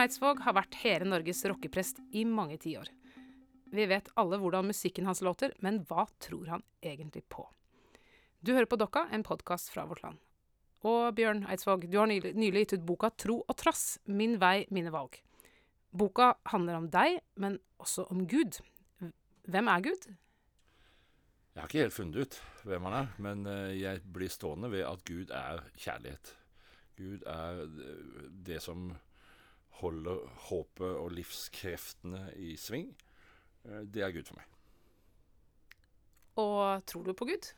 Bjørn Eidsvåg har vært hele Norges rockeprest i mange tiår. Vi vet alle hvordan musikken hans låter, men hva tror han egentlig på? Du hører på Dokka, en podkast fra Vårt Land. Og Bjørn Eidsvåg, du har nylig, nylig gitt ut boka 'Tro og trass min vei, mine valg'. Boka handler om deg, men også om Gud. Hvem er Gud? Jeg har ikke helt funnet ut hvem han er, men eh, jeg blir stående ved at Gud er kjærlighet. Gud er det som holder håpet og livskreftene i sving. Eh, det er Gud for meg. Og tror du på Gud?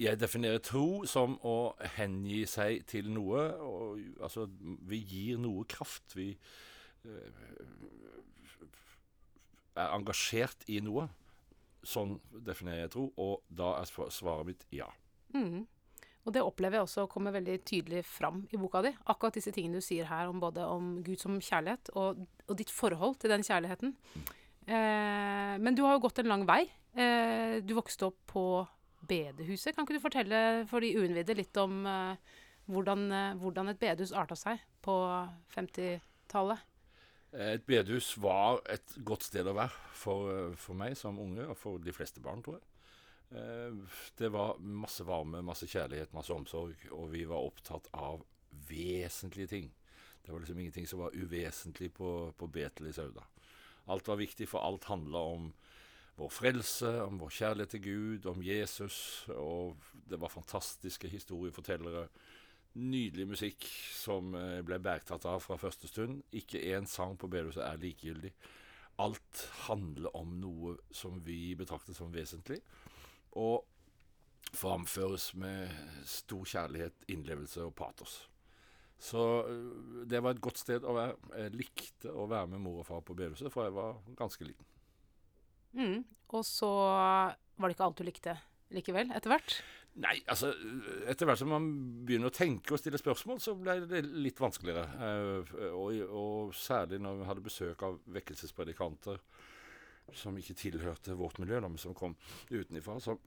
Jeg definerer tro som å hengi seg til noe. Og, altså, vi gir noe kraft. Vi uh, er engasjert i noe. Sånn definerer jeg tro, og da er svaret mitt ja. Mm. Og det opplever jeg også kommer veldig tydelig fram i boka di. Akkurat disse tingene du sier her om både om Gud som kjærlighet, og, og ditt forhold til den kjærligheten. Eh, men du har jo gått en lang vei. Eh, du vokste opp på bedehuset. Kan ikke du fortelle for de uinnvidde litt om eh, hvordan, eh, hvordan, et bedehus arta seg på 50-tallet? Et bedehus var et godt sted å være for, for, meg som unge, og for de fleste barn, tror jeg. Eh, det var masse varme, masse kjærlighet, masse omsorg, og vi var opptatt av vesentlige ting. Det var liksom ingenting som var uvesentlig på, på Betel i Sauda. Alt var viktig, for alt handla om vår frelse, om vår kjærlighet til Gud, om Jesus. Og det var fantastiske historiefortellere Nydelig musikk som eh, ble bergtatt av fra første stund. Ikke én sang på bedehuset er likegyldig. Alt handler om noe som vi betrakter som vesentlig, og framføres med stor kjærlighet, innlevelse og patos. Så eh, det var et godt sted å være. Jeg likte å være med mor og far på bedehuset, for jeg var ganske liten. Mm. Og så var det ikke alt du likte likevel, etter hvert? Nei, altså etter hvert som man begynner å tenke og stille spørsmål, så ble det litt vanskeligere. Uh, og, og, særlig når vi hadde besøk av vekkelsespredikanter som ikke tilhørte vårt miljø, men som kom utenfra. Som,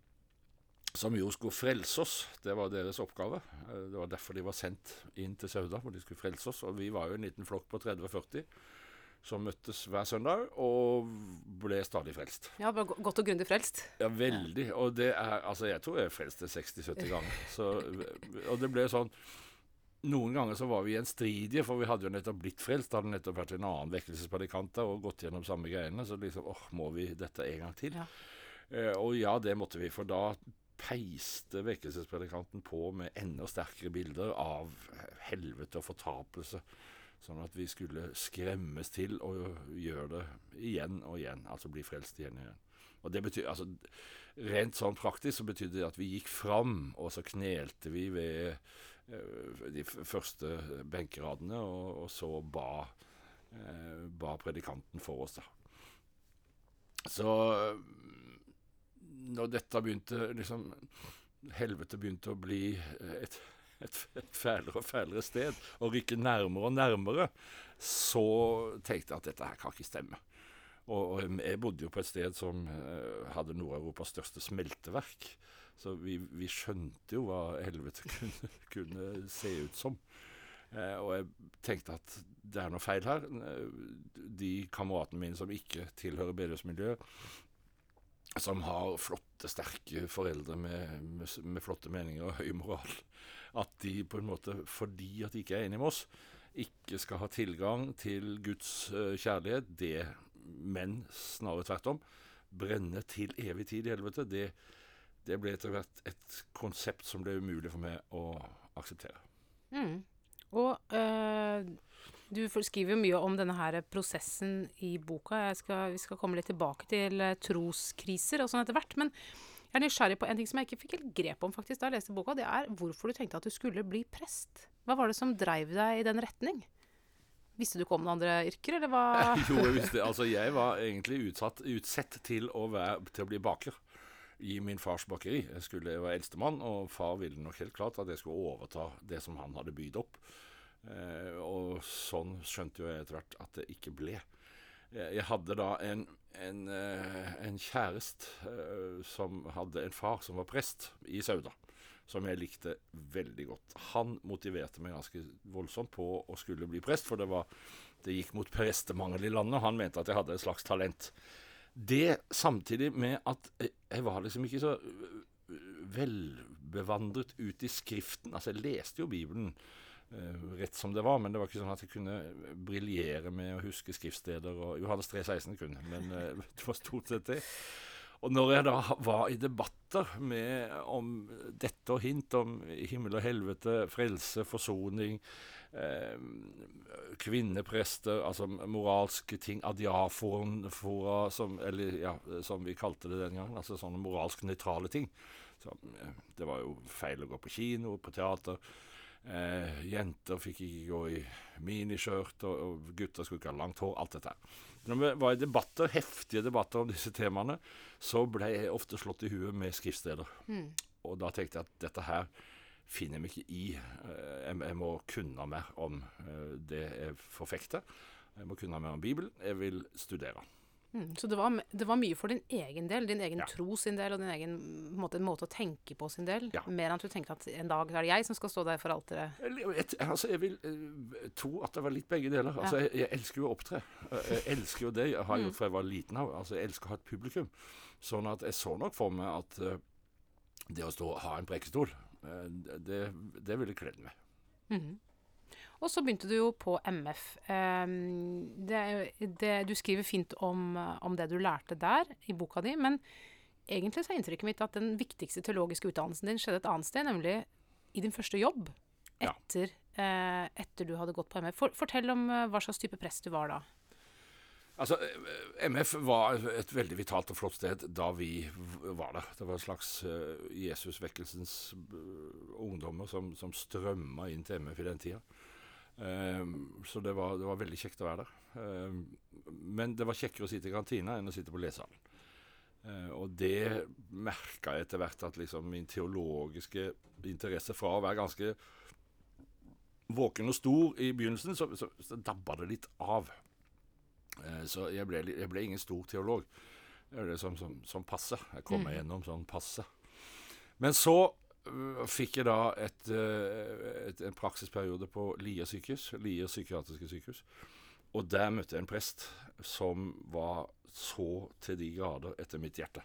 som jo skulle frelse oss. Det var deres oppgave. Uh, det var derfor de var sendt inn til Sauda, hvor de skulle frelse oss. Og vi var jo en liten flokk på 30-40 som møttes hver søndag, og ble stadig frelst. Ja, Godt og grundig frelst? Ja, veldig. Og det er Altså, jeg tror jeg frelste 60-70 ganger. Så, og det ble sånn noen ganger så var vi gjenstridige, for vi hadde jo nettopp blitt frelst. Hadde nettopp vært en annen vekkelsespredikant og gått gjennom samme greiene. Så liksom åh, må vi dette en gang til? Ja. Eh, og ja, det måtte vi, for da peiste vekkelsespredikanten på med enda sterkere bilder av helvete og fortapelse. Sånn at vi skulle skremmes til å gjøre det igjen og igjen. Altså bli frelst igjen og igjen. Og det betyr, altså, Rent sånn praktisk så betydde det at vi gikk fram, og så knelte vi ved de første benkeradene, og, og så ba, uh, ba, predikanten for oss, da. Så når dette begynte liksom Helvete begynte å bli et et, et fælere og fælere sted, og rykke nærmere og nærmere, så tenkte jeg at dette her kan ikke stemme. Og, og jeg bodde jo på et sted som uh, hadde Nord-Europas største smelteverk. Så vi, vi, skjønte jo hva helvete kunne, kunne se ut som. Eh, og jeg tenkte at det er noe feil her. De kameratene mine som ikke tilhører bedehusmiljøet, som har flotte, sterke foreldre med, med, med, flotte meninger og høy moral, at de på en måte, fordi at de ikke er enige med oss, ikke skal ha tilgang til Guds uh, kjærlighet, det, men snarere tvert om, brenne til evig tid i helvete, det, det ble etter hvert et konsept som ble umulig for meg å akseptere. Mm. Og øh, du skriver jo mye om denne her prosessen i boka. Skal, vi skal komme litt tilbake til uh, troskriser og sånn etter hvert. Men jeg er nysgjerrig på en ting som jeg ikke fikk helt grep om faktisk da jeg leste boka. Det er hvorfor du tenkte at du skulle bli prest. Hva var det som dreiv deg i den retning? Visste du ikke om noen andre yrker, eller hva? jo, jeg visste Altså, jeg var egentlig utsatt, utsett til å, være, til å bli baker i min fars bakeri. Jeg skulle jeg var eldstemann, og far ville nok helt klart at jeg skulle overta det som han hadde bydd opp. Eh, og sånn skjønte jo jeg etter hvert at det ikke ble. Jeg hadde da en, en, eh, en kjæreste eh, som hadde en far som var prest i Sauda. som jeg likte veldig godt. Han motiverte meg ganske voldsomt på å skulle bli prest, for det, var, det gikk mot prestemangel i landet. Han mente at jeg hadde et slags talent. Det samtidig med at jeg var liksom ikke så øh, velbevandret ut i Skriften. Altså, jeg leste jo Bibelen uh, rett som det var, men det var ikke sånn at jeg kunne briljere med å huske skriftsteder. og Johannes 3,16 kunne, men uh, det var stort sett det. Og når jeg da var i debatter med, om dette og hint om himmel og helvete, frelse, forsoning, eh, kvinneprester, altså moralske ting, adiafora, som, eller, ja, som vi kalte det den gangen, altså sånne moralsk nøytrale ting. Så, eh, det var jo feil å gå på kino, på teater. Eh, jenter fikk ikke gå i miniskjørt, og, og gutter skulle ikke ha langt hår. Alt dette. Når vi var i debatter, heftige debatter om disse temaene, så ble jeg ofte slått i huet med skriftsteder. Mm. Og da tenkte jeg at dette her finner jeg meg ikke i. Eh, jeg, jeg må kunne mer om eh, det jeg forfekter. Jeg må kunne mer om Bibelen. Jeg vil studere. Mm, så det var, det var, mye for din egen del, din egen ja. tro sin del og din egen måte, måte, å tenke på sin del? Ja. Mer enn at du tenkte at en dag er det jeg som skal stå der for alteret? Altså, jeg vil uh, tro at det var litt begge deler. Altså, jeg, jeg, elsker jo å opptre. Jeg elsker jo det jeg har gjort mm. fra jeg var liten av. Altså, jeg elsker å ha et publikum. Sånn at jeg så nok for meg at det å stå ha en prekestol, uh, det, det ville kledd meg. Mm. Og så begynte du jo på MF. Um, det, det, du skriver fint om, om, det du lærte der i boka di, men egentlig så er inntrykket mitt at den viktigste teologiske utdannelsen din skjedde et annet sted, nemlig i din første jobb etter, ja. uh, etter du hadde gått på MF. For, fortell om uh, hva slags type prest du var da. Altså, MF var et veldig vitalt og flott sted da vi var der. Det var en slags uh, Jesusvekkelsens uh, ungdommer som, som strømma inn til MF i den tida. Um, så det var, det var, veldig kjekt å være der. Um, men det var kjekkere å sitte i kantina enn å sitte på lesesalen. Uh, og det merka jeg etter hvert at liksom min teologiske interesse fra å være ganske våken og stor i begynnelsen, så, så, så dabba det litt av. Uh, så jeg ble, jeg ble, ingen stor teolog. Det er det som, som, som passe. Jeg kom meg mm. gjennom sånn passe. Men så fikk jeg da et, eh, et, en praksisperiode på Lier sykehus, Lier psykiatriske sykehus. Og der møtte jeg en prest som var så til de grader etter mitt hjerte.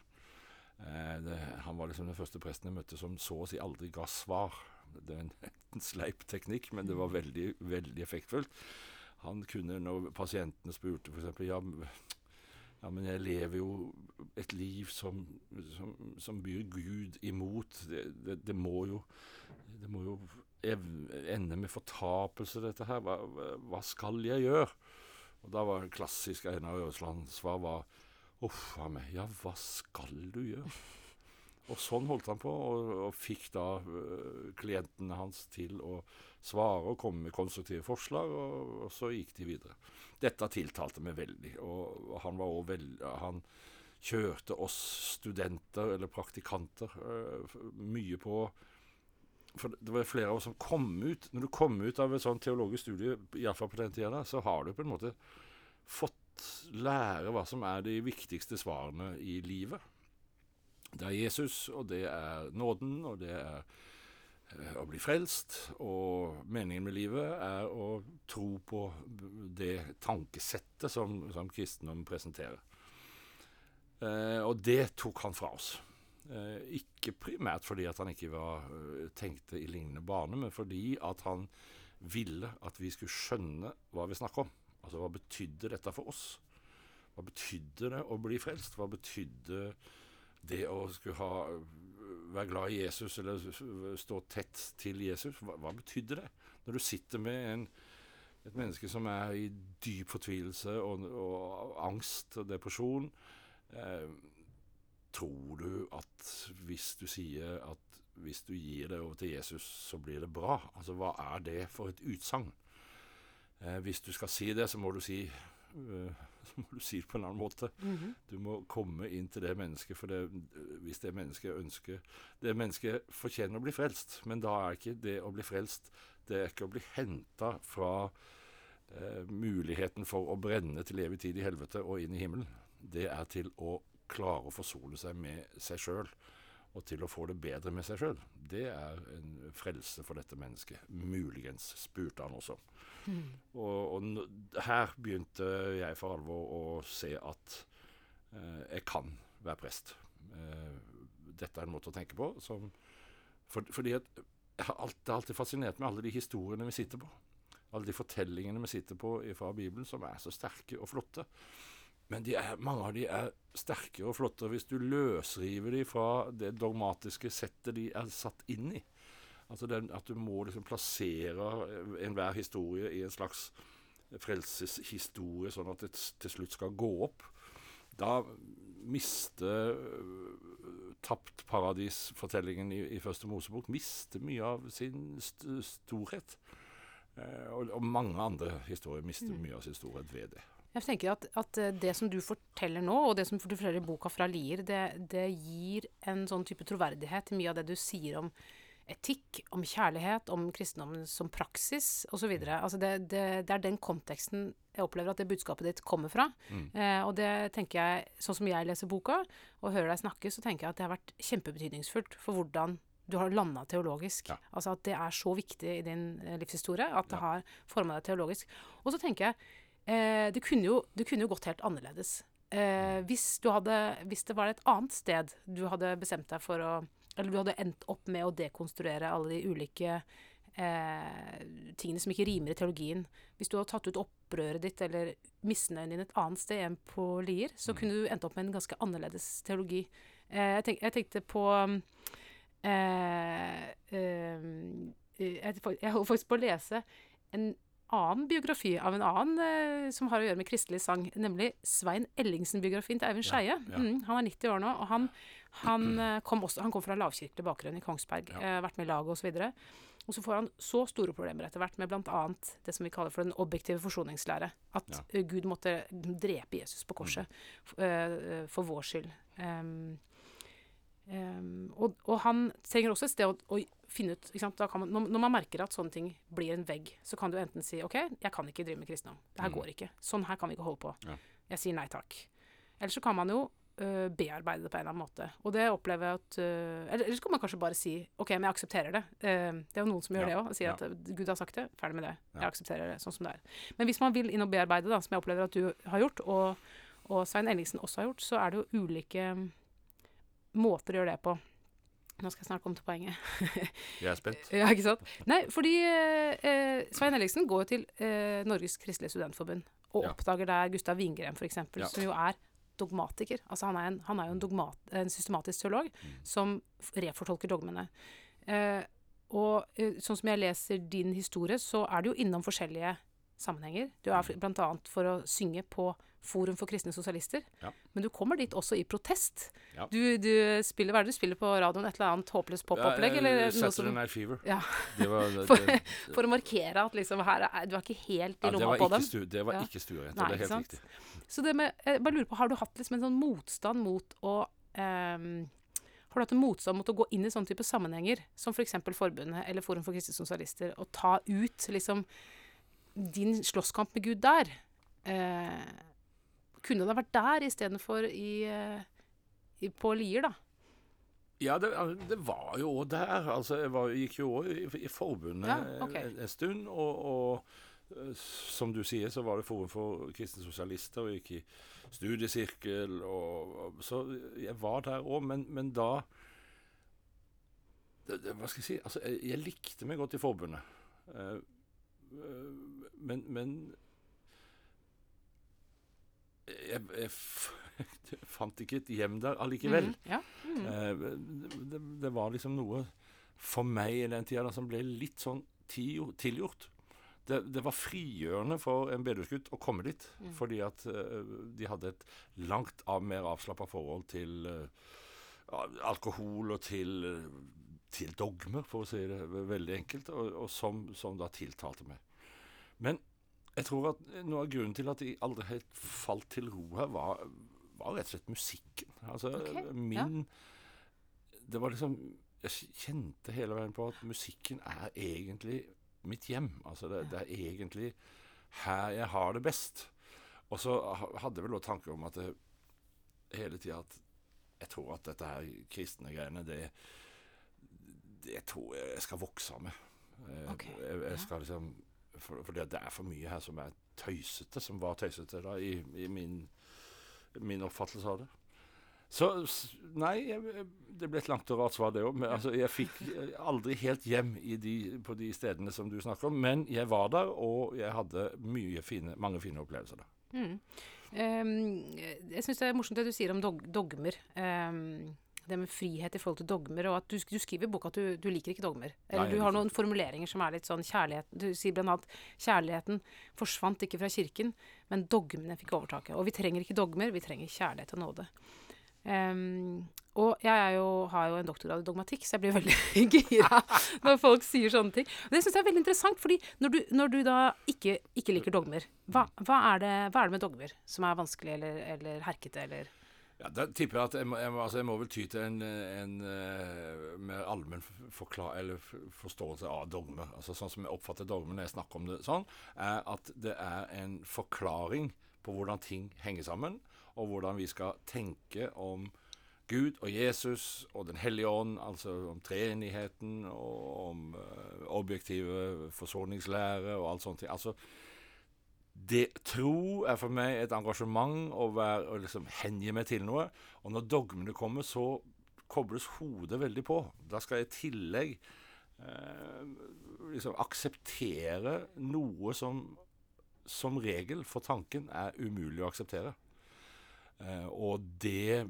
Eh, det, han var liksom den første presten jeg møtte som så å si aldri ga svar. Det er en, en sleip teknikk, men det var veldig, veldig effektfullt. Han kunne, når pasientene spurte f.eks. Ja, ja, men jeg lever jo et liv som, som, som byr Gud imot. Det, det, det, må jo Det må jo ende med fortapelse, dette her. Hva, hva skal jeg gjøre? Og da var klassisk Einar Øreslands svar var Uff a meg, ja, hva skal du gjøre? Og sånn holdt han på, og, og fikk da uh, klientene hans til å svare og komme med konstruktive forslag, og, og så gikk de videre. Dette tiltalte meg veldig, og han var òg veldig Han kjørte oss studenter, eller praktikanter, uh, mye på For det var flere av oss som kom ut Når du kom ut av et sånt teologisk studie, iallfall på den tida, så har du på en måte fått lære hva som er de viktigste svarene i livet. Det er Jesus, og det er nåden, og det er eh, å bli frelst. Og meningen med livet er å tro på det tankesettet som, som kristendom presenterer. Eh, og det tok han fra oss. Eh, ikke primært fordi at han ikke var, eh, tenkte i lignende bane, men fordi at han ville at vi skulle skjønne hva vi snakker om. Altså hva betydde dette for oss? Hva betydde det å bli frelst? Hva betydde det å skulle ha, være glad i Jesus eller stå tett til Jesus, hva, hva betydde det? Når du sitter med en, et menneske som er i dyp fortvilelse og, og angst og depresjon, eh, tror du at hvis du sier at hvis du gir det over til Jesus, så blir det bra? Altså, hva er det for et utsagn? Eh, hvis du skal si det, så må du si så må du si det på en annen måte. Mm -hmm. Du må komme inn til det mennesket, for det, hvis det mennesket ønsker Det mennesket fortjener å bli frelst, men da er ikke det å bli frelst Det er ikke å bli henta fra eh, muligheten for å brenne til evig tid i helvete og inn i himmelen. Det er til å klare å forsone seg med seg sjøl og til å få det bedre med seg sjøl. Det er en frelse for dette mennesket. Muligens, spurte han også. Mm. Og, og, her begynte jeg for alvor å se at eh, jeg kan være prest. Eh, dette er en måte å tenke på som for, Fordi at jeg har alltid, alltid fascinert meg, alle de historiene vi sitter på. Alle de fortellingene vi sitter på fra Bibelen, som er så sterke og flotte. Men er, mange av de er sterkere og flottere hvis du løsriver de fra det dogmatiske settet de er satt inn i. Altså den, At du må liksom plassere enhver historie i en slags frelseshistorie, sånn at det til slutt skal gå opp. Da mister uh, Tapt paradis-fortellingen i, i, Første Mosebok mister mye av sin st storhet. Eh, og, og, mange andre historier mister mm. mye av sin storhet ved det. Jeg tenker at, at, eh, det som du forteller nå, og det som du forteller i boka fra Lier, det, det, gir en sånn type troverdighet til mye av det du sier om etikk, om kjærlighet, om kristendommen som praksis osv. Altså det, det, det er den konteksten jeg opplever at det budskapet ditt kommer fra. Mm. Eh, og det tenker jeg, sånn som jeg leser boka og hører deg snakke, så tenker jeg at det har vært kjempebetydningsfullt for hvordan du har landa teologisk. Ja. Altså at det er så viktig i din eh, livshistorie at det ja. har forma deg teologisk. Og så tenker jeg Eh, det, kunne jo, det, kunne jo, gått helt annerledes. Eh, hvis, hadde, hvis, det var et annet sted du hadde bestemt deg for å Eller du hadde endt opp med å dekonstruere alle de ulike eh, tingene som ikke rimer i teologien. Hvis du hadde tatt ut opprøret ditt eller misnøyen din et annet sted enn på Lier, så mm. kunne du endt opp med en ganske annerledes teologi. Eh, jeg, tenk, jeg, tenkte på eh, eh, jeg, jeg holdt faktisk på å lese en annen biografi av en annen eh, som har å gjøre med kristelig sang, nemlig Svein Ellingsen-biografien til Eivind Skeie. Mm, han er 90 år nå, og han, han, eh, kom, også, han kom fra lavkirkelig bakgrunn i Kongsberg, eh, vært med i laget osv. Og, så får han så store problemer etter hvert med bl.a. det som vi kaller for den objektive forsoningslære. At ja. Gud måtte drepe Jesus på korset mm. for, for vår skyld. Um, um, og, og, han trenger også et sted å, å finne ut man, når, når, man merker at sånne ting blir en vegg, så kan du enten si OK, jeg kan ikke drive med kristendom. Det her mm. går ikke. Sånn her kan vi ikke holde på. Ja. Jeg sier nei takk. Eller så kan man jo uh, bearbeide det på en eller annen måte. Og det opplever jeg at uh, Eller, eller så kan man kanskje bare si OK, men jeg aksepterer det. Uh, det er jo noen som gjør ja. det òg. Sier ja. at Gud har sagt det, ferdig med det. Jeg aksepterer det sånn som det er. Men hvis man vil inn og bearbeide, da, som jeg opplever at du har gjort, og, og Svein Ellingsen også har gjort, så er det jo ulike måter å gjøre det på. Nå skal jeg snart komme til poenget. jeg er spent. Ja, ikke sant? Nei, fordi eh, Svein Ellingsen går jo til eh, Norges kristelige studentforbund og ja. oppdager der Gustav Wingrem, f.eks., ja. som jo er dogmatiker. Altså han er, en, han er jo en, dogmat, en, systematisk teolog mm. som refortolker dogmene. Eh, og eh, sånn som jeg leser din historie, så er du jo innom forskjellige sammenhenger. Du er mm. bl.a. for å synge på Forum for kristne sosialister. Ja. Men du kommer dit også i protest. Ja. Du, du, spiller, Hva er det du spiller på radioen? Et eller annet håpløst popopplegg? Ja, eh, Saturday Night Fever. Ja. Det var, det, for, for, å markere at liksom her er, du er ikke helt i lomma på dem. Stu, det var ikke stuerent. Det er helt sant? riktig. Så det med, jeg bare lurer på, Har du hatt liksom en sånn motstand mot å um, har du hatt en motstand mot å gå inn i sånne type sammenhenger, som f.eks. For Forbundet eller Forum for kristne sosialister, og ta ut liksom din slåsskamp med Gud der? Eh, kunne det vært der istedenfor i, eh, i, på Lier, da? Ja, det, det var jo òg der. Altså, jeg var, gikk jo òg i, i, forbundet ja, okay. en, en, stund. Og, og, eh, som du sier, så var det Forum for kristne sosialister, og gikk i studiesirkel. Og, og så jeg var der òg, men, men, da det, det, Hva skal jeg si? Altså, jeg, jeg likte meg godt i forbundet. Uh, men, men jeg, jeg, fant ikke et hjem der allikevel. Mm, ja. mm. Eh, det, det, var liksom noe for meg i den tida som ble litt sånn tilgjort. Det, det, var frigjørende for en bedehusgutt å komme dit, mm. fordi at uh, de hadde et langt av mer avslappa forhold til uh, alkohol og til, uh, til, dogmer, for å si det veldig enkelt, og, og som, som, da tiltalte meg. Men jeg tror at noe av grunnen til at jeg aldri helt falt til ro her, var, var rett og slett musikken. Altså okay, min ja. Det var liksom Jeg kjente hele veien på at musikken er egentlig mitt hjem. Altså det, det er egentlig her jeg har det best. Og så hadde jeg vel òg tanker om at det, hele tida at jeg tror at dette her kristne greiene, det, det tror jeg jeg skal vokse med. Okay, Ok, Jeg, jeg skal liksom for, Fordi det, det er for mye her som er tøysete, som var tøysete da, i, i min, min oppfattelse av det. Så nei, jeg, det ble et langt og rart svar, det òg. Altså, jeg fikk eh, aldri helt hjem i de, på de stedene som du snakker om. Men jeg var der, og jeg hadde mye fine, mange fine opplevelser der. Mm. Um, jeg syns det er morsomt det du sier om dog dogmer. Ehm, det med frihet i forhold til dogmer, og at du, du skriver i boka at du, du liker ikke dogmer. Eller Nei, du har noen formuleringer som er litt sånn kjærlighet Du sier blant annet kjærligheten forsvant ikke fra kirken, men dogmene fikk overtaket. Og vi trenger ikke dogmer, vi trenger kjærlighet og nåde. Um, og jeg jo, har jo en doktorgrad i dogmatikk, så jeg blir veldig gira når folk sier sånne ting. Og det syns jeg er veldig interessant, fordi når du, når du da ikke, ikke liker dogmer, hva, hva, er det, hva er det med dogmer som er vanskelig eller, eller herkete, eller Ja, Da tipper jeg at jeg må, jeg altså jeg må vel ty til en, en eh, mer allmenn forståelse av dogme. Altså Sånn som jeg oppfatter dogme når jeg snakker om det sånn, er at det er en forklaring på hvordan ting henger sammen, og hvordan vi skal tenke om Gud og Jesus og Den hellige ånd, altså om treenigheten og om eh, objektive forsoningslære og alt sånt. Altså, det tro er for meg et engasjement å, være, å liksom hengi meg til noe. Og når dogmene kommer, så kobles hodet veldig på. Da skal jeg i tillegg eh, liksom akseptere noe som som regel for tanken er umulig å akseptere. Eh, og det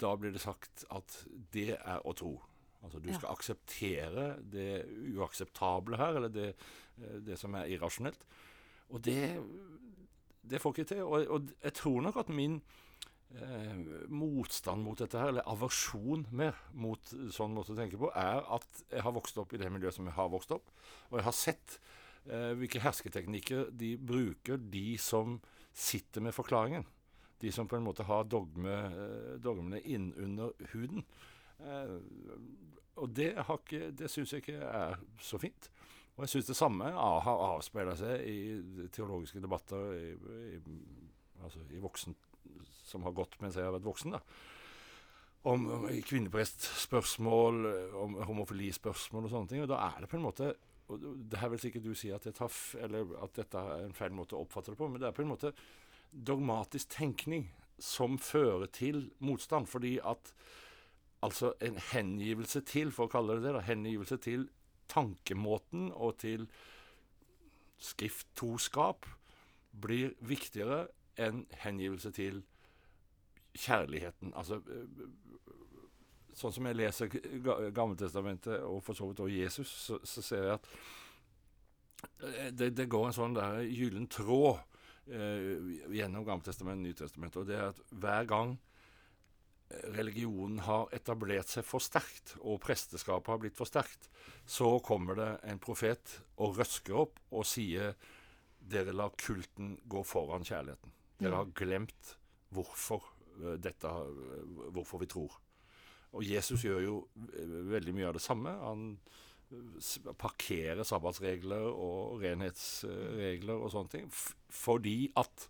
Da blir det sagt at det er å tro. Altså du Ja. skal akseptere det uakseptable her, eller det, eh, det som er irrasjonelt. Og det, det får ikke til. Og, og jeg tror nok at min eh, motstand mot dette her, eller aversjon mer mot sånn måte å tenke på, er at jeg har vokst opp i det miljøet som jeg har vokst opp. Og jeg har sett eh, hvilke hersketeknikker de bruker, de som sitter med forklaringen. De som på en måte har dogme, eh, dogmene innunder huden. Eh, og det, ikke, det syns jeg ikke er så fint. Og jeg syns det samme har avspeila seg i teologiske debatter i, i, altså i voksen som har gått mens jeg har vært voksen. da. Om, om kvinneprestspørsmål, om homofilispørsmål og sånne ting. Og da er det på en måte og Det her vil sikkert du si at, tar at dette er en feil måte å oppfatte det på, men det er på en måte dogmatisk tenkning som fører til motstand. Fordi at altså en hengivelse til, for å kalle det det, da, hengivelse til tankemåten og til skrifttroskap blir viktigere enn hengivelse til kjærligheten. Altså øh, Sånn som jeg leser Gammeltestamentet, og for så vidt også Jesus, så, så ser jeg at eh, det, det går en sånn der gyllen tråd eh, gjennom Gammeltestamentet og Nytestamentet, og det er at hver gang eh, religionen har etablert seg for sterkt, og presteskapet har blitt for sterkt, så kommer det en profet og røsker opp og sier dere lar kulten gå foran kjærligheten. Dere har glemt hvorfor, eh, dette, hvorfor vi tror. Og Jesus gjør jo eh, veldig mye av det samme. Han eh, parkerer sabbatsregler og renhetsregler og sånne ting fordi at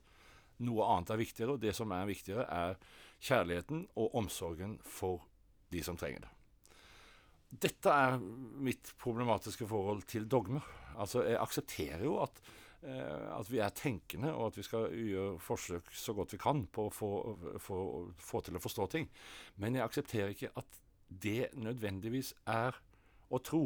noe annet er viktigere, og det som er viktigere, er kjærligheten og omsorgen for de som trenger det. Dette er mitt problematiske forhold til dogmer. Altså, jeg aksepterer jo at, eh, at vi er tenkende, og at vi skal gjøre forsøk så godt vi kan på å få, få, få til å forstå ting. Men jeg aksepterer ikke at det nødvendigvis er å tro.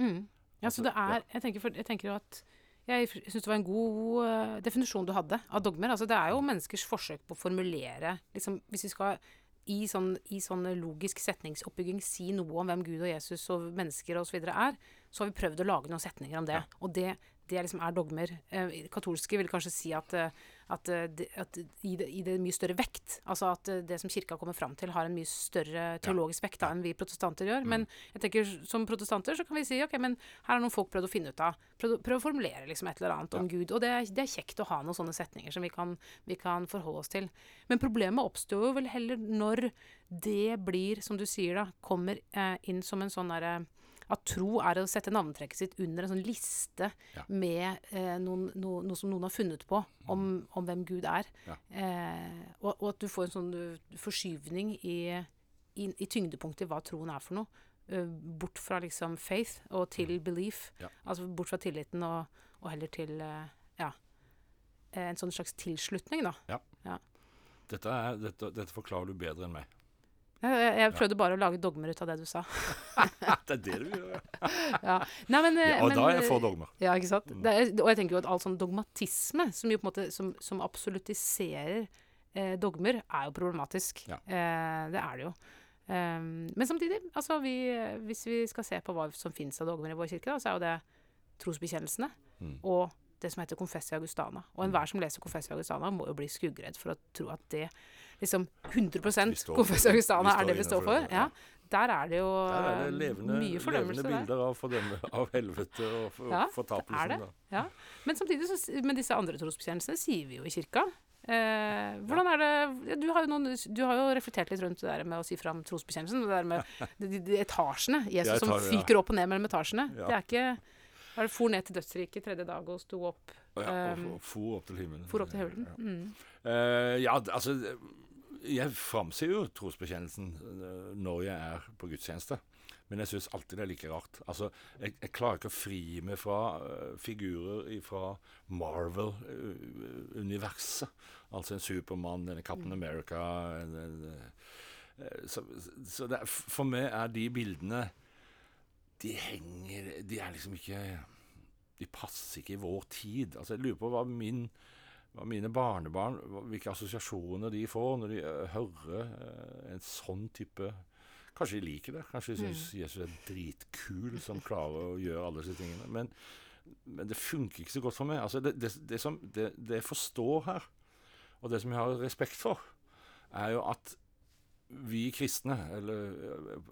Mm. Ja, Altså, så det er Jeg tenker, for, jeg tenker jo at jeg syns det var en god eh, definisjon du hadde av dogmer. Altså, det er jo menneskers forsøk på å formulere liksom, Hvis vi skal i sånn, i sånn logisk setningsoppbygging si noe om hvem Gud og Jesus og mennesker osv. er, så har vi prøvd å lage noen setninger om det. Og det, det liksom er dogmer. Eh, katolske vil kanskje si at, eh, at, eh, at i, det, i det mye større vekt. Altså at eh, det som kirka kommer fram til, har en mye større teologisk vekt da, enn vi protestanter gjør. Men jeg tenker som protestanter så kan vi si ok, men her har noen folk prøvd å finne ut av Prøvd, å- å formulere liksom et eller annet om Gud. Og det, er- det er kjekt å ha noen sånne setninger som vi kan, vi kan forholde oss til. Men problemet oppstår jo vel heller når det blir, som du sier da, kommer eh, inn som en sånn derre at tro er å sette navnetrekket sitt under en sånn liste Ja. med eh, noen, no, noe som noen har funnet på om, om hvem Gud er. Ja. Eh, og, og at du får en sånn uh, forskyvning i, i, i tyngdepunktet hva troen er for noe. Uh, bort fra liksom faith og til belief. Ja. Altså bort fra tilliten og, og heller til uh, ja, eh, en sånn slags tilslutning, da. Dette, er, dette, dette forklarer du bedre enn meg. Jeg, jeg, prøvde bare å lage dogmer ut av det du sa. det er det du gjør. ja. Nei, men, eh, Ja, og men, da er jeg for dogmer. Ja, ikke sant? Mm. Er, og jeg tenker jo at all sånn dogmatisme, som jo på en måte som, som absolutiserer eh, dogmer, er jo problematisk. Ja. Eh, det er det jo. Um, men samtidig, altså vi, hvis vi skal se på hva som finnes av dogmer i vår kirke, da, så er jo det trosbekjennelsene Mm. og det som heter Confessia Augustana. Og enhver som leser Confessia Augustana, må jo bli skuggredd for å tro at det liksom 100 Vi står for Confessia det. Augustana er det vi står for. Ja. Der er det jo Der er det eh, levende, mye fordømmelse der. bilder av, fordømme, av helvete og for, Ja, fortapelsen. det. da. Ja. Men samtidig, så, med disse andre trosbekjennelsene, sier vi jo i kirka. Eh, hvordan er det du, har jo noen, du har jo reflektert litt rundt det der med å si fram trosbekjennelsen. Det der med de, de, de etasjene. Jesus som tar- ja. fyker opp og ned mellom etasjene. Ja. Det er ikke er det For ned til dødsriket tredje dag og sto opp. Ja, og og for opp til himmelen. For opp til himmelen. Mm. Eh, ja, altså Jeg framsier jo trosbekjennelsen eh, når jeg er på gudstjeneste. Men jeg syns alltid det er like rart. Altså, jeg, jeg klarer ikke å fri meg fra uh, figurer fra Marvel-universet. altså en Supermann, denne Captain America en, en, eh, Så, så er- for meg er de bildene De henger De er liksom ikke De passer ikke i vår tid. Altså, jeg lurer på hva min mine barnebarn, hvilke assosiasjoner de får når de eh, hører eh, en sånn type Kanskje de liker det. Kanskje de syns Jesus er dritkul som klarer å gjøre alle disse tingene. Men, men det funker ikke så godt for meg. Altså det, det, det, som, det, det jeg forstår her, og det som jeg har respekt for, er jo at vi kristne, eller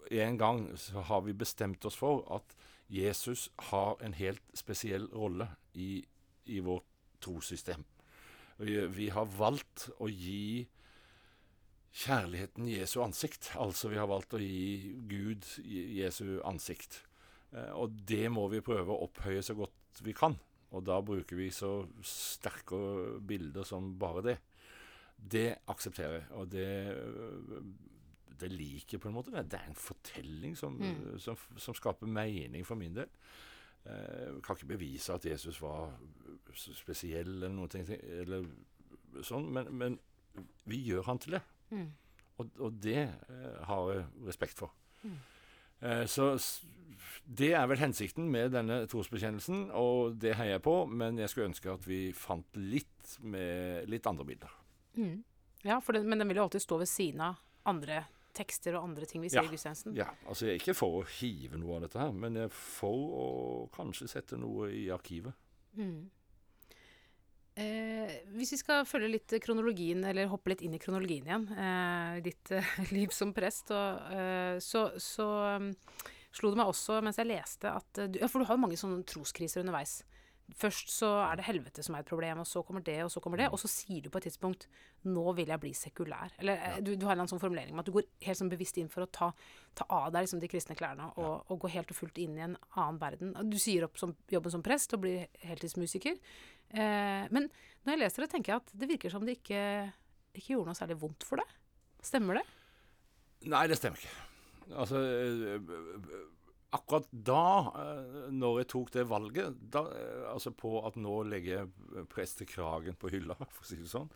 eh, en gang så har vi bestemt oss for at Jesus har en helt spesiell rolle i, i vårt trossystem. Vi, har valgt å gi kjærligheten Jesu ansikt. Altså vi har valgt å gi Gud Jesu ansikt. Eh, og det må vi prøve å opphøye så godt vi kan. Og da bruker vi så sterke bilder som bare det. Det aksepterer jeg, og det, det liker jeg på en måte. Det er en fortelling som, Mm. som, som skaper mening for min del. Jeg kan ikke bevise at Jesus var spesiell eller noe, ting, eller sånn, men, men vi gjør han til det. Mm. Og, og det eh, har jeg respekt for. Mm. Eh, så det er vel hensikten med denne trosbekjennelsen, og det heier jeg på, men jeg skulle ønske at vi fant litt, med, litt andre bilder. Mm. Ja, for den, men den vil jo alltid stå ved siden av andre tekster og andre ting vi ser Ja. i gudstjenesten. Ja, altså Jeg er ikke for å hive noe av dette her, men jeg er for å kanskje sette noe i arkivet. Mm. Eh, hvis vi skal følge litt kronologien, eller hoppe litt inn i kronologien igjen, eh, ditt eh, liv som prest, og, eh, så, så um, slo det meg også mens jeg leste at eh, du, Ja, for du har jo mange sånne troskriser underveis. Først så er det helvete som er et problem, og så kommer det, og så kommer det. Og så sier du på et tidspunkt 'Nå vil jeg bli sekulær'. Eller ja. du, du har en sånn formulering med at du går helt sånn bevisst inn for å ta, ta av deg liksom de kristne klærne og, og gå helt og fullt inn i en annen verden. Du sier opp som, jobben som prest og blir heltidsmusiker. Eh, men når jeg leser det, tenker jeg at det virker som det ikke, ikke gjorde noe særlig vondt for deg. Stemmer det? Nei, det stemmer ikke. Altså eh, Akkurat da, eh, når jeg tok det valget, da, eh, altså på at nå legger jeg prestekragen på hylla, for å si det sånn,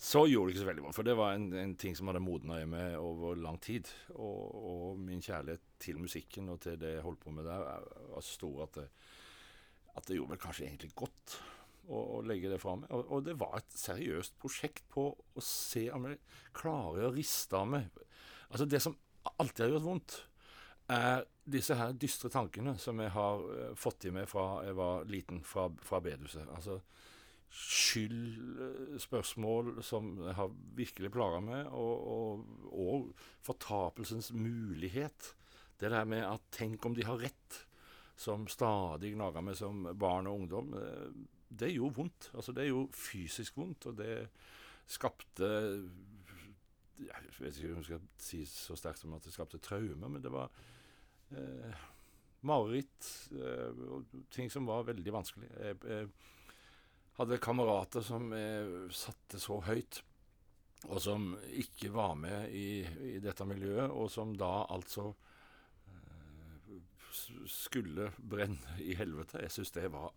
så gjorde det ikke så veldig vondt. For det var en, en ting som hadde modna i meg over lang tid. Og, og min kjærlighet til musikken og til det jeg holdt på med der, er- var så stor at det, at det gjorde vel kanskje egentlig godt å, å legge det fra meg. Og, og det var et seriøst prosjekt på å se om jeg klarer å riste av meg Altså, det som alltid har gjort vondt, er disse her dystre tankene som jeg har eh, fått i meg fra jeg var liten, fra, fra bedehuset. Altså skyldspørsmål som jeg har virkelig plaga meg, og, og, og fortapelsens mulighet. Det der med at tenk om de har rett, som stadig gnager meg som barn og ungdom, eh, det gjorde vondt. Altså, det gjorde fysisk vondt, og det skapte Jeg vet ikke om jeg skal si så sterkt som at det skapte traumer, men det var eh, mareritt eh, ting som var veldig vanskelig. Jeg, jeg hadde kamerater som jeg satte så høyt. og som ikke var med i, i dette miljøet, og som da altså eh, skulle brenne i helvete. Jeg syns det var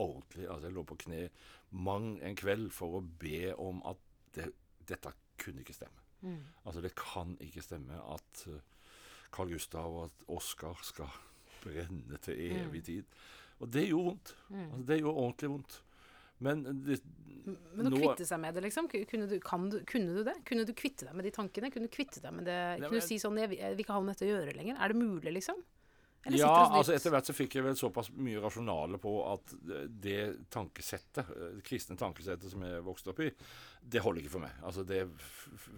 ordentlig. Altså, jeg lå på kne mang en kveld for å be om at det, dette kunne ikke stemme. Mm. Altså, det kan ikke stemme at eh, Carl Gustav og at Oscar skal brenne til evig tid. Og det gjorde vondt. Altså, det gjorde ordentlig vondt. Men det, Men å nå- kvitte seg med det, liksom? Kunne du, kan du, kunne du det? Kunne du kvitte deg med de tankene? Kunne du kvitte deg med det? Kunne du si sånn jeg vil ikke ha med dette å gjøre lenger? Er det mulig, liksom? Eller Ja, altså etter hvert så fikk jeg vel såpass mye rasjonale på at det tankesettet, eh, det kristne tankesettet som jeg vokste opp i, det holder ikke for meg. Altså det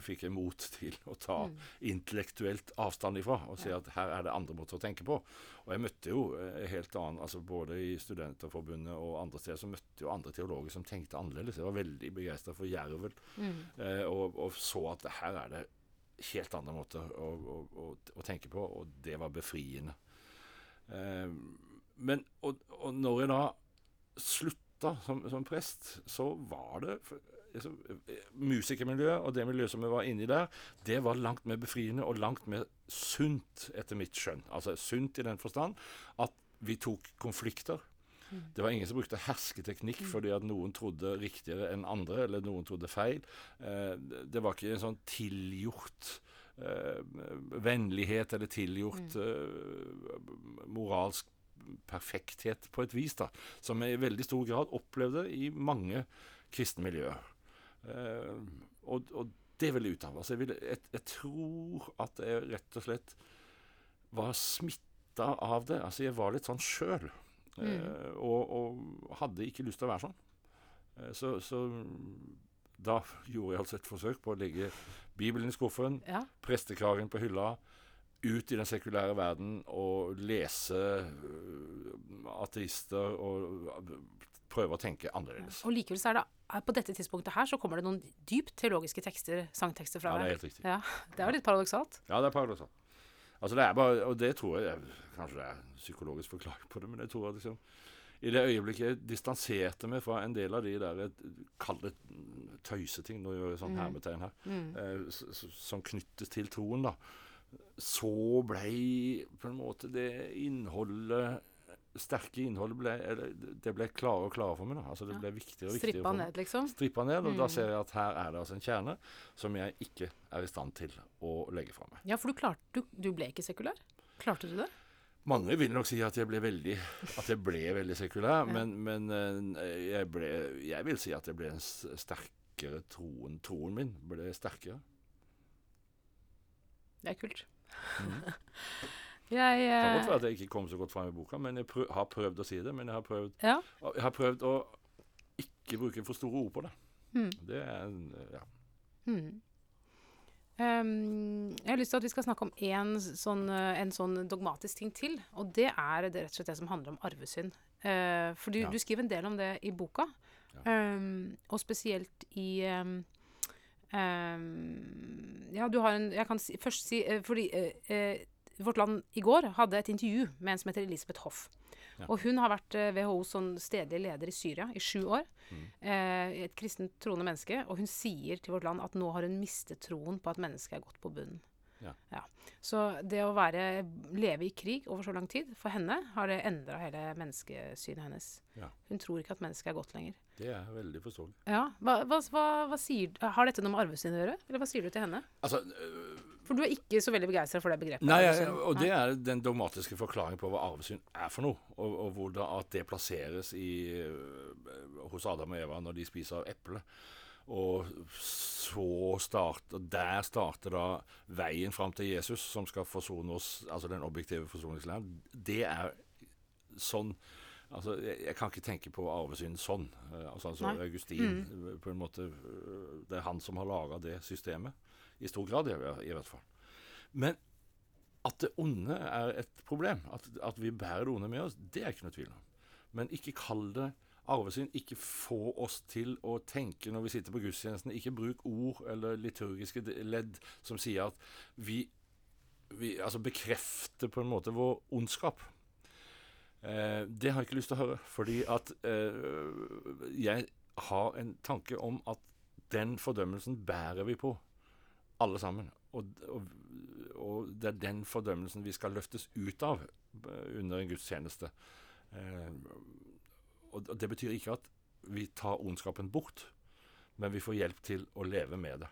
fikk jeg mot til å ta Mm. intellektuelt avstand ifra og si at her er det andre måter å tenke på. Og jeg møtte jo eh, helt annen, altså både i Studenterforbundet og andre steder, så møtte jo andre teologer som tenkte annerledes. Jeg var veldig begeistra for Jervel Mm. eh, og, og så at her er det helt andre måter å, å, å, å tenke på, og det var befriende. Eh, men og, og når jeg da slutta som, som prest, så var det eh, Musikermiljøet og det miljøet som vi var inni der, det var langt mer befriende og langt mer sunt, etter mitt skjønn. Altså sunt i den forstand at vi tok konflikter. Det var ingen som brukte hersketeknikk fordi at noen trodde riktigere enn andre, eller noen trodde feil. Eh, det var ikke en sånn tilgjort vennlighet eller tilgjort eh, moralsk perfekthet på et vis, da, som jeg i veldig stor grad opplevde i mange kristne miljøer. Uh, og, og det vil jeg ut av. Altså, jeg, vil, jeg, jeg tror at jeg rett og slett var smitta av det. Altså, jeg var litt sånn sjøl. Eh, og, og hadde ikke lyst til å være sånn. Uh, så, så da gjorde jeg altså et forsøk på å legge Bibelen i skuffen, Ja. prestekragen på hylla, ut i den sekulære verden og lese øh, ateister og øh, prøve å tenke annerledes. Og likevel så er det på dette tidspunktet her så kommer det noen dypt teologiske tekster, sangtekster fra deg. Ja, det er helt riktig. Ja, det er jo litt paradoksalt. Ja, det er paradoksalt. Altså det er bare, og det tror jeg Kanskje det er psykologisk forklaring på det, men jeg tror at liksom i det øyeblikket jeg distanserte meg fra en del av de der Kall det tøyseting, nå gjør jeg sånn hermetegn her, eh, s- s- som knyttes til troen, da, så blei på en måte det innholdet sterke innholdet ble, eller, det ble klarere og klarere for meg. da. Altså Det ble viktigere og viktigere Strippa ned, liksom. Strippa ned, og da Mm. ser jeg at her er det altså en kjerne som jeg ikke er i stand til å legge fra meg. Ja, for du klarte du, du ble ikke sekulær? Klarte du det? Mange vil nok si at jeg ble veldig, at jeg ble veldig sekulær, men, men eh, jeg, ble, jeg vil si at jeg ble en sterkere troen. Troen min ble sterkere. Det er kult. Mm. Jeg Det kan godt eh, være at jeg ikke kom så godt fram i boka, men jeg prøv, har prøvd å si det. Men jeg har prøvd, Ja. jeg har prøvd å ikke bruke for store ord på det. Mm. Det er en, ja. Mm. Ehm, jeg har lyst til at vi skal snakke om en sånn, eh, en sånn dogmatisk ting til. Og det er det, rett og slett det som handler om arvesynd. Uh, for du, Ja. du skriver en del om det i boka. Ehm, og spesielt i um, Ja, du har en Jeg kan si, først si uh, Fordi uh, Vårt Land i går hadde et intervju med en som heter Elisabeth Hoff. Ja. Og hun har vært eh, WHOs sånn stedlig leder i Syria i sju år. Mm. Eh, et kristent troende menneske. Og hun sier til Vårt Land at nå har hun mistet troen på at mennesket er gått på bunnen. Ja. Så det å være, leve i krig over så lang tid, for henne har det endra hele menneskesynet hennes. Ja. Hun tror ikke at mennesket er godt lenger. Det er veldig forståelig. Ja, hva, hva, hva sier Har dette noe med arvesynet å gjøre? Eller hva sier du til henne? Altså, øh, For du er ikke så veldig begeistra for det begrepet. Nei, jeg- og det er den dogmatiske forklaringen på hva arvesyn er for noe. Og, og hvordan at det plasseres i, øh, hos Adam og Eva når de spiser eple. Og så starter, der starter da veien fram til Jesus, som skal forsone oss, altså den objektive forsoningslæren. Det er sånn Altså, jeg, jeg kan ikke tenke på arvesyn sånn. Eh, altså, altså Augustin, mm. på en måte Det er han som har laga det systemet. I stor grad, i, hvert fall. Men at det onde er et problem, at, at vi bærer det onde med oss, det er ikke noe tvil om. Men ikke kall det arvesyn. Ikke få oss til å tenke når vi sitter på gudstjenesten. Ikke bruk ord eller liturgiske ledd som sier at vi, vi altså bekrefter på en måte vår ondskap. Eh, det har jeg ikke lyst til å høre, fordi at eh, jeg har en tanke om at den fordømmelsen bærer vi på, alle sammen. Og, og, og det er den fordømmelsen vi skal løftes ut av eh, under en gudstjeneste. Eh, og det betyr ikke at vi tar ondskapen bort, men vi får hjelp til å leve med det.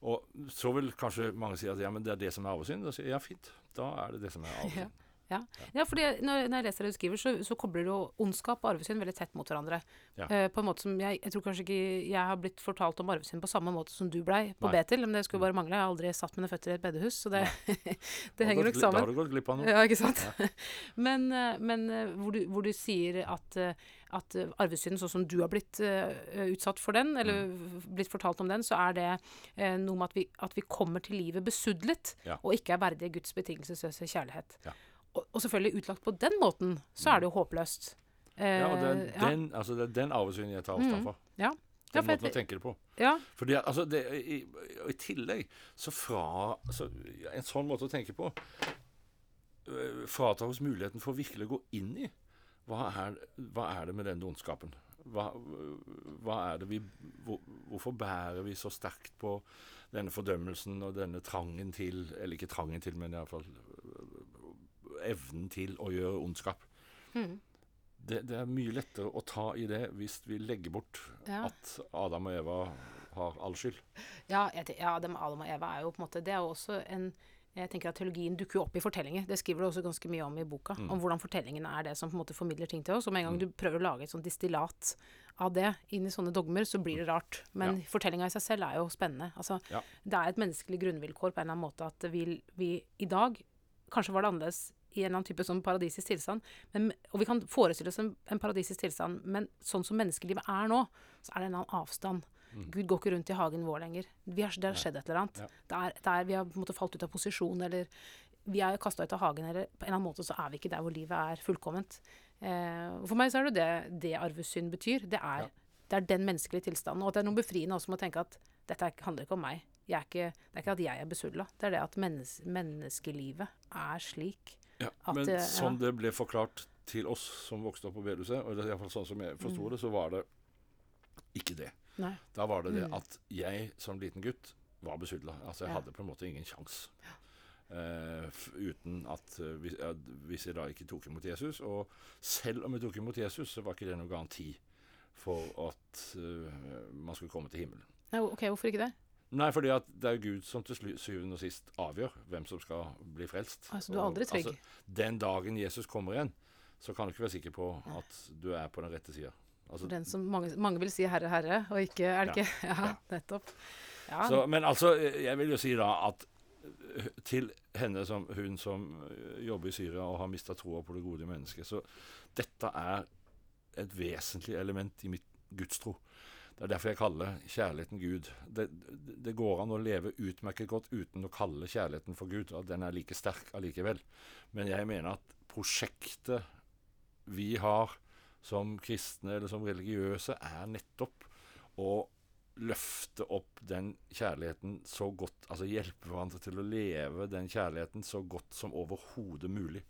Og så vil kanskje mange si at ja, men det er det som er arvesynd. Da sier jeg ja, fint. Da er det det som er arvesynd. Ja. Ja, ja fordi når, når, jeg leser det du skriver, så, så kobler du ondskap og arvesynd veldig tett mot hverandre. Ja. Uh, på en måte som jeg, jeg tror kanskje ikke jeg har blitt fortalt om arvesynd på samme måte som du blei på Nei. Betel. Men det skulle bare mangle. Jeg har aldri satt mine føtter i et bedehus, så det, det henger nok sammen. Da har du gått glipp av noe. Ja, ikke sant. Ja. men, uh, men uh, hvor, du, hvor, du, sier at at arvesynden, sånn som du har blitt uh, utsatt for den, eller mm. blitt fortalt om den, så er det uh, noe med at vi, at vi, kommer til livet besudlet, og ikke er verdige Guds betingelsesløse kjærlighet. Ja og, og, selvfølgelig utlagt på den måten, så er det jo håpløst. Eh, ja, og det er den, ja. altså den avsynet jeg tar avstand mm. fra. Mm, ja. Den måten å tenke det på. Ja. Fordi altså, det, i, i, tillegg så fra altså, En sånn måte å tenke på uh, fratar oss muligheten for virkelig å gå inn i hva er, hva er det med denne ondskapen? Hva, hva, er det vi hvor, Hvorfor bærer vi så sterkt på denne fordømmelsen og denne trangen til Eller ikke trangen til, men iallfall evnen til å gjøre ondskap. Mm. Det, det, er mye lettere å ta i det hvis vi legger bort ja. at Adam og Eva har all skyld. Ja, jeg, ja Adam og Eva er jo på en måte Det er jo også en jeg tenker at Teologien dukker jo opp i fortellinger. Det skriver du også ganske mye om i boka. Mm. Om hvordan fortellingen er det som på en måte formidler ting til oss. Og med en gang mm. du prøver å lage et sånt distillat av det inn i sånne dogmer, så blir det rart. Men ja. fortellinga i seg selv er jo spennende. Altså, ja. Det er et menneskelig grunnvilkår på en eller annen måte at vi, vi i dag Kanskje var det annerledes i en eller annen type sånn paradisisk tilstand. Men, og vi kan forestille oss en, en, paradisisk tilstand, men sånn som menneskelivet er nå, så er det en eller annen avstand. Mm. Gud går ikke rundt i hagen vår lenger. Har, det har skjedd et eller annet. Ja. Det er, det er, vi har på en måte falt ut av posisjon, eller vi er kasta ut av hagen, eller på en eller annen måte så er vi ikke der hvor livet er fullkomment. Eh, for meg så er det det, det arvesynd betyr. Det er, ja. det er den menneskelige tilstanden. Og at det er noe befriende også med å tenke at dette handler ikke om meg. Ikke, det er ikke at jeg er besudla. Det er det at mennes, menneskelivet er slik ja, men det, sånn det ble forklart til oss som vokste opp på bedehuset, og iallfall sånn som jeg forsto mm. det, så var det ikke det. Nei. Da var det det mm. at jeg som liten gutt var besudla. Altså jeg ja. hadde på en måte ingen sjanse. Uh, uten at uh, hvis, uh, hvis, jeg da ikke tok imot Jesus Og selv om jeg tok imot Jesus, så var ikke det noen garanti for at man skulle komme til himmelen. Nei, ok, Hvorfor ikke det? Nei, fordi at det er Gud som til syvende og sist avgjør hvem som skal bli frelst. Altså, du er aldri trygg? Altså, den dagen Jesus kommer igjen, så kan du ikke være sikker på at du er på den rette sida. Altså, den som mange, mange, vil si 'Herre, Herre', og ikke Er det ja, ikke? Ja, ja. nettopp. Ja. Så, men altså, jeg vil jo si da at øh, til henne som hun som øh, jobber i Syria og har mista troa på det gode mennesket, så dette er et vesentlig element i mitt gudstro. Det er derfor jeg kaller kjærligheten Gud. Det, det, går an å leve utmerket godt uten å kalle kjærligheten for Gud. At den er like sterk allikevel. Men jeg mener at prosjektet vi har som kristne eller som religiøse, er nettopp å løfte opp den kjærligheten så godt Altså hjelpe hverandre til å leve den kjærligheten så godt som overhodet mulig.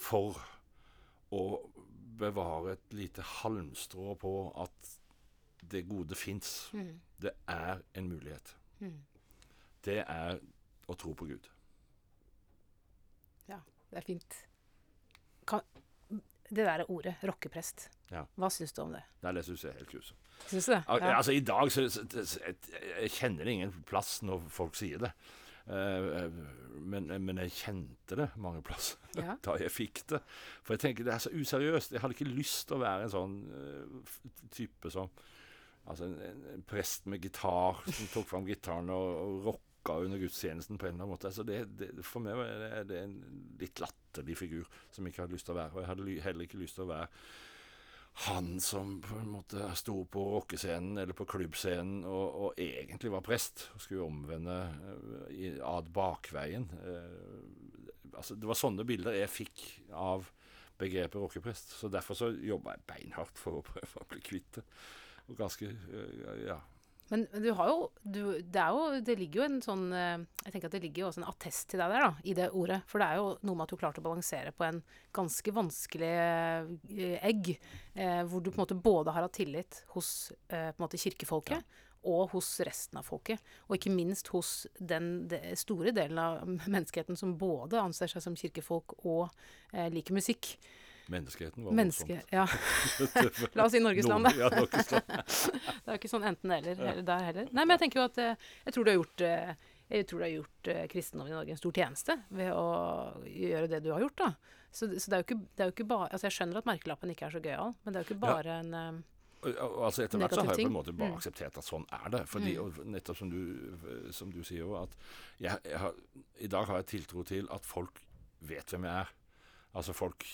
For å bevare et lite halmstrå på at det gode fins. Mm. Det er en mulighet. Mm. Det er å tro på Gud. Ja, det er fint. Kan, det derre ordet, rockeprest, ja. hva syns du om det? Nei, Det syns jeg er helt grusomt. Syns du det? Ja. Altså, I dag så, så, så jeg, jeg kjenner det ingen plass når folk sier det. Uh, men, men, jeg kjente det mange plasser ja. da jeg fikk det. For jeg tenker det er så useriøst. Jeg hadde ikke lyst til å være en sånn uh, type som Altså en, en, prest med gitar som tok fram gitaren og, og rocka under gudstjenesten på en eller annen måte. Altså det, det, for meg er det, det en litt latterlig figur som jeg ikke hadde lyst til å være. Og jeg hadde heller ikke lyst til å være han som på en måte sto på rockescenen eller på klubbscenen og, og, egentlig var prest og skulle omvende uh, ad bakveien. Eh, altså det var sånne bilder jeg fikk av begrepet rockeprest. Så derfor så jobba jeg beinhardt for å prøve å bli kvitt det og ganske eh, Ja. Men du har jo, du, det, jo det ligger jo en sånn eh, Jeg tenker at det ligger jo også en attest til deg der, da, i det ordet. For det er jo noe med at du klarte å balansere på en ganske vanskelig eh, egg. Eh, hvor du på en måte både har hatt tillit hos eh, på en måte kirkefolket, ja. og hos resten av folket. Og ikke minst hos den de, store delen av menneskeheten som både anser seg som kirkefolk og eh, liker musikk. Menneskeheten var Menneske, ja. La oss si Norgesland, da. Ja, det er jo ikke sånn enten-eller heller der heller. Nei, men jeg tenker jo at eh, jeg tror du har gjort eh, jeg tror du har gjort eh, kristendommen i Norge en stor tjeneste ved å gjøre det du har gjort. da. Så, så det, er jo ikke, det er jo ikke bare Altså, jeg skjønner at merkelappen ikke er så gøyal, men det er jo ikke bare en eh, Al- Altså Etter hvert så har jeg på en måte bare Mm. akseptert at sånn er det. Fordi, og nettopp som du, som du sier jo, at jeg, jeg har, i dag har jeg tiltro til at folk vet hvem jeg er. Altså folk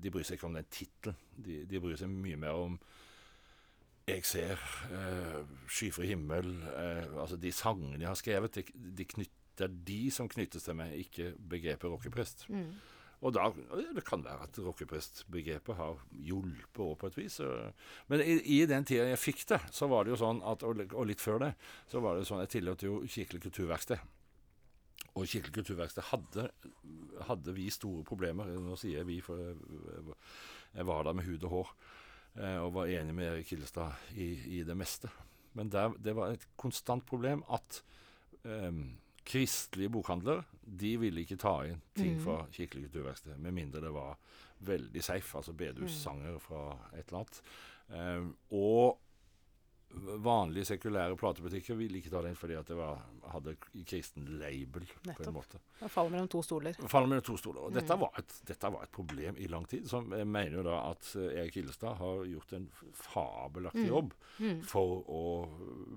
De bryr seg ikke om den tittelen. De, de bryr seg mye mer om jeg ser eh, skyfri himmel eh, Altså de sangene jeg har skrevet, de, de knytter, det er de som knyttes til meg, ikke begrepet rockeprest. mm. Og da, Det kan være at rockeprestbegrepet har hjulpet òg, på et vis. Men i, i den tida jeg fikk det, så var det jo sånn at, og, litt før det, så var det sånn jeg tilhørte jo Kirkelig kulturverksted. Og Kirkelig kulturverksted hadde, hadde vi store problemer. Nå sier jeg vi, for jeg, jeg var der med hud og hår. eh, Og var enig med Erik Hillestad i, i det meste. Men der, det var et konstant problem at um, kristelige bokhandlere de ville ikke ta inn ting mm. fra Kirkelig kulturverksted, med mindre det var veldig safe, altså bedehussanger fra et eller annet. Um, og vanlige sekulære platebutikker ville ikke ta den fordi at det var, hadde kristen label. på en måte. Det faller mellom to stoler. Faller mellom to stoler. Og dette, Mm. var et, dette var et problem i lang tid. Som jeg mener jo da at eh, Erik Hillestad har gjort en fabelaktig Mm. jobb Mm. for å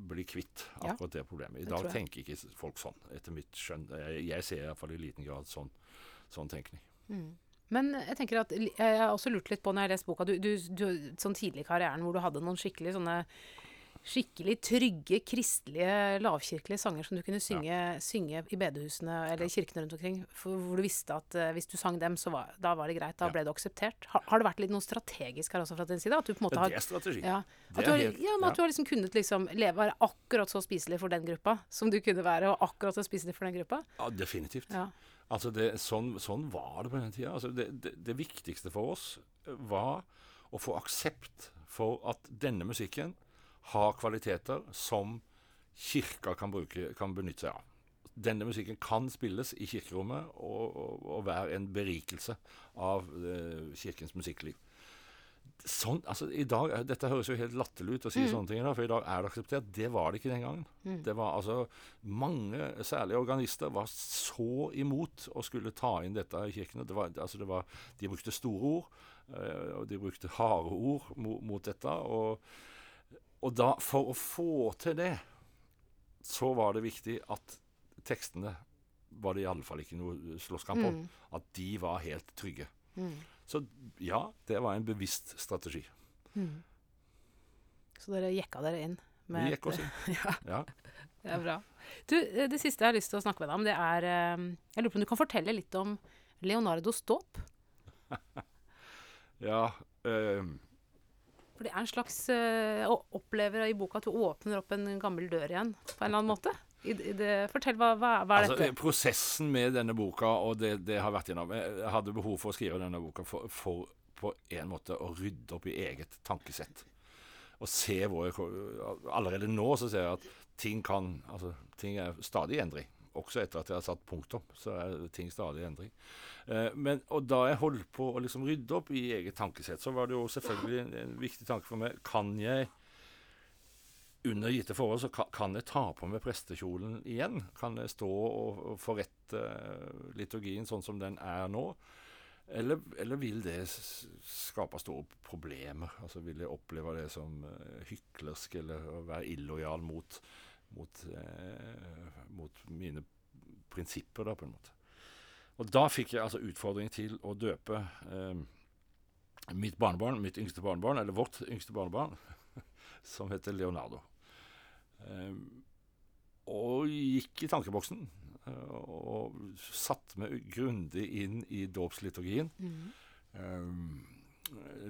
bli kvitt Ja, det problemet. I dag tenker ikke folk sånn, etter mitt skjønn. Jeg, jeg ser iallfall i liten grad sånn, sånn tenkning. Mm. Men jeg tenker at jeg har også lurt litt på når jeg har lest boka du, du, du, Sånn tidlig i karrieren hvor du hadde noen skikkelig sånne skikkelig trygge, kristelige, lavkirkelige sanger som du kunne synge, synge i bedehusene eller kirkene rundt omkring. Hvor du visste at uh, hvis du sang dem, så var, da var det greit. Da Ja. ble det akseptert. Har, har det vært litt noe strategisk her også fra din side? At du på en måte har det er strategi. ja, at er du har, helt- ja, at du har liksom kunnet liksom leve, være akkurat så spiselig for den gruppa som du kunne være, og akkurat så spiselig for den gruppa. Ja, definitivt. Ja. Altså det, sånn, sånn var det på den tida. Altså det, det, det viktigste for oss var å få aksept for at denne musikken har kvaliteter som kirka kan, bruke, kan benytte seg av. Denne musikken kan spilles i kirkerommet og, og, og være en berikelse av eh, kirkens musikkliv. Sånn, altså i dag, Dette høres jo helt latterlig ut å si Mm. sånne ting, da, for i dag er det akseptert. Det var det ikke den gangen. Mm. Det var altså Mange, særlig organister, var så imot å skulle ta inn dette i kirkene. Det var, altså det var, de brukte store ord, øh, og de brukte harde ord mot, mot dette. Og, og da, for å få til det, så var det viktig at tekstene var det i alle fall ikke noe slåsskamp om. Mm. At de var helt trygge. Mm. Så ja, det var en bevisst strategi. Mm. Så dere jekka dere inn? Vi med gikk oss inn. ja, Ja. det er bra. Du, det siste jeg har lyst til å snakke med deg om, det er eh, Jeg lurer på om du kan fortelle litt om Leonardos dåp? ja eh, For det er en slags uh, Opplever i boka at du åpner opp en gammel dør igjen, på en eller annen måte? I, i det, fortell, hva, hva, hva er altså, dette? Prosessen med denne boka, og det, det har vært gjennom Jeg hadde behov for å skrive denne boka for, for på en måte å rydde opp i eget tankesett. Og se hvor jeg Allerede nå så ser jeg at ting kan Altså, ting er stadig i endring. Også etter at jeg har satt punktum, så er ting stadig i endring. Eh, men, og da jeg holdt på å liksom rydde opp i eget tankesett, så var det jo selvfølgelig en, en viktig tanke for meg Kan jeg under gitte forhold så kan, jeg ta på meg prestekjolen igjen? Kan jeg stå og forrette eh, liturgien sånn som den er nå? Eller, eller vil det skape store problemer? Altså Vil jeg oppleve det som eh, hyklersk eller å være illojal mot, mot, eh, mot mine prinsipper, da, på en måte. Og da fikk jeg altså utfordring til å døpe eh, mitt barnebarn, mitt yngste barnebarn, eller vårt yngste barnebarn, som heter Leonardo. Eh, og gikk i tankeboksen eh, og satte meg grundig inn i dåpsliturgien. Mm. Eh,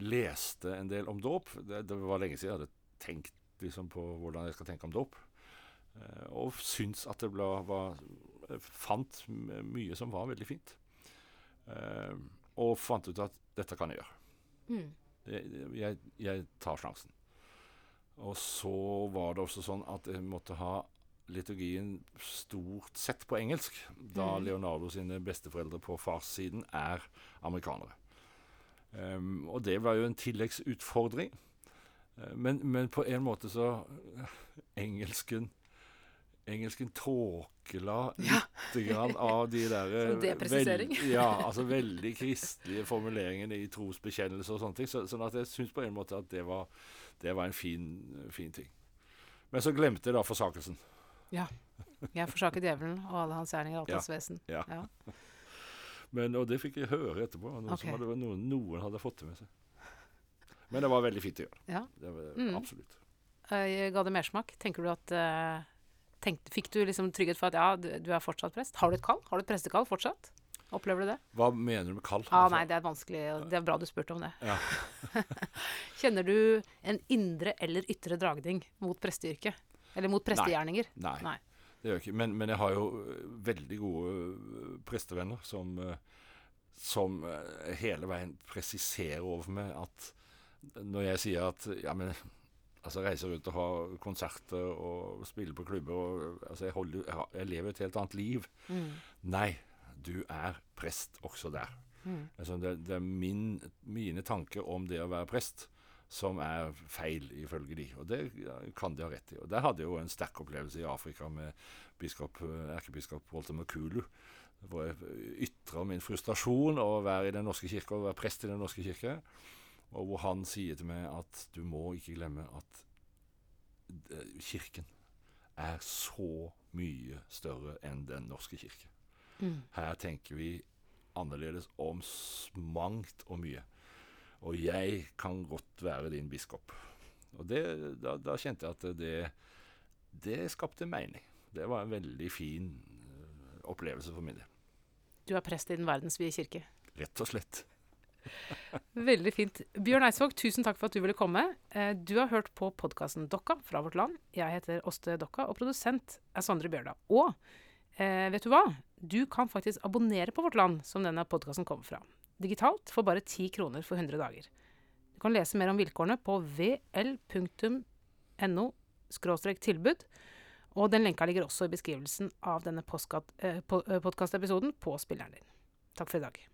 leste en del om dåp. Det, det var lenge siden jeg hadde tenkt liksom, på hvordan jeg skal tenke om dåp. Eh, og syntes at det ble, var Fant mye som var veldig fint. Eh, og fant ut at dette kan jeg gjøre. Mm. Jeg, jeg, jeg tar sjansen. Og så var det også sånn at jeg måtte ha liturgien stort sett på engelsk, da mm. Leonardo sine besteforeldre på farssiden er amerikanere. Um, og det var jo en tilleggsutfordring. Eh, Men, men på en måte så Engelsken Engelsken tåkela Ja. lite grann av de der eh, veld- ja, altså veldig kristelige formuleringene i trosbekjennelse og sånne ting. Så, sånn at jeg syns på en måte at det var, det var en fin, fin ting. Men så glemte jeg da forsakelsen. Ja. Jeg forsaker djevelen og alle hans gjerninger, alt Ja. hans vesen. Ja. Ja. Men, og det fikk jeg høre etterpå. Noen, okay. som hadde, noen, noen hadde fått det med seg. Men det var veldig fint å gjøre. Ja. Det var, Mm. Absolutt. Jeg Ga det mersmak? Tenker du at eh, tenkte, Fikk du liksom trygghet for at ja, du, du er fortsatt prest? Har du et kall? Har du et prestekall fortsatt? Opplever du det? Hva mener du med kall? Ah, nei, det er vanskelig. Det er bra du spurte om det. Ja. Kjenner du en indre eller ytre dragning mot presteyrket? Eller mot prestegjerninger? Nei, Nei. det gjør jeg ikke. Men, men jeg har jo øh, veldig gode øh, prestevenner som, øh, som hele veien presiserer over meg at når jeg sier at ja, men altså reise rundt og ha konserter og spille på klubber og, altså jeg, holder, jeg, lever et helt annet liv. Mm. Nei, du er prest også der. Mm. Altså det, det er min, mine tanker om det å være prest som er feil, ifølge de. Og det kan de ha rett i. Og Der hadde jeg jo en sterk opplevelse i Afrika med biskop, eh, erkebiskop Walter Makulu. Hvor jeg ytra min frustrasjon over å være i Den norske kirke og være prest i Den norske kirke. Og hvor han sier til meg at du må ikke glemme at eh, kirken er så mye større enn Den norske kirke. Mm. Her tenker vi annerledes om mangt og mye. Og jeg kan godt være din biskop. Og det, da, da kjente jeg at det, det skapte mening. Det var en veldig fin eh, opplevelse for min del. Du er prest i Den verdensvide kirke. Rett og slett. Veldig fint. Bjørn Eidsvåg, tusen takk for at du ville komme. Eh, Du har hørt på podkasten Dokka fra Vårt Land. Jeg heter Åste Dokka, og produsent er Sondre Bjørdal. Og eh, vet du hva? Du kan faktisk abonnere på Vårt Land, som denne podkasten kommer fra. Digitalt for bare 10 kroner for 100 dager. Du kan lese mer om vilkårene på vl.no tilbud. Og den lenka ligger også i beskrivelsen av denne podkastepisoden på spilleren din. Takk for i dag.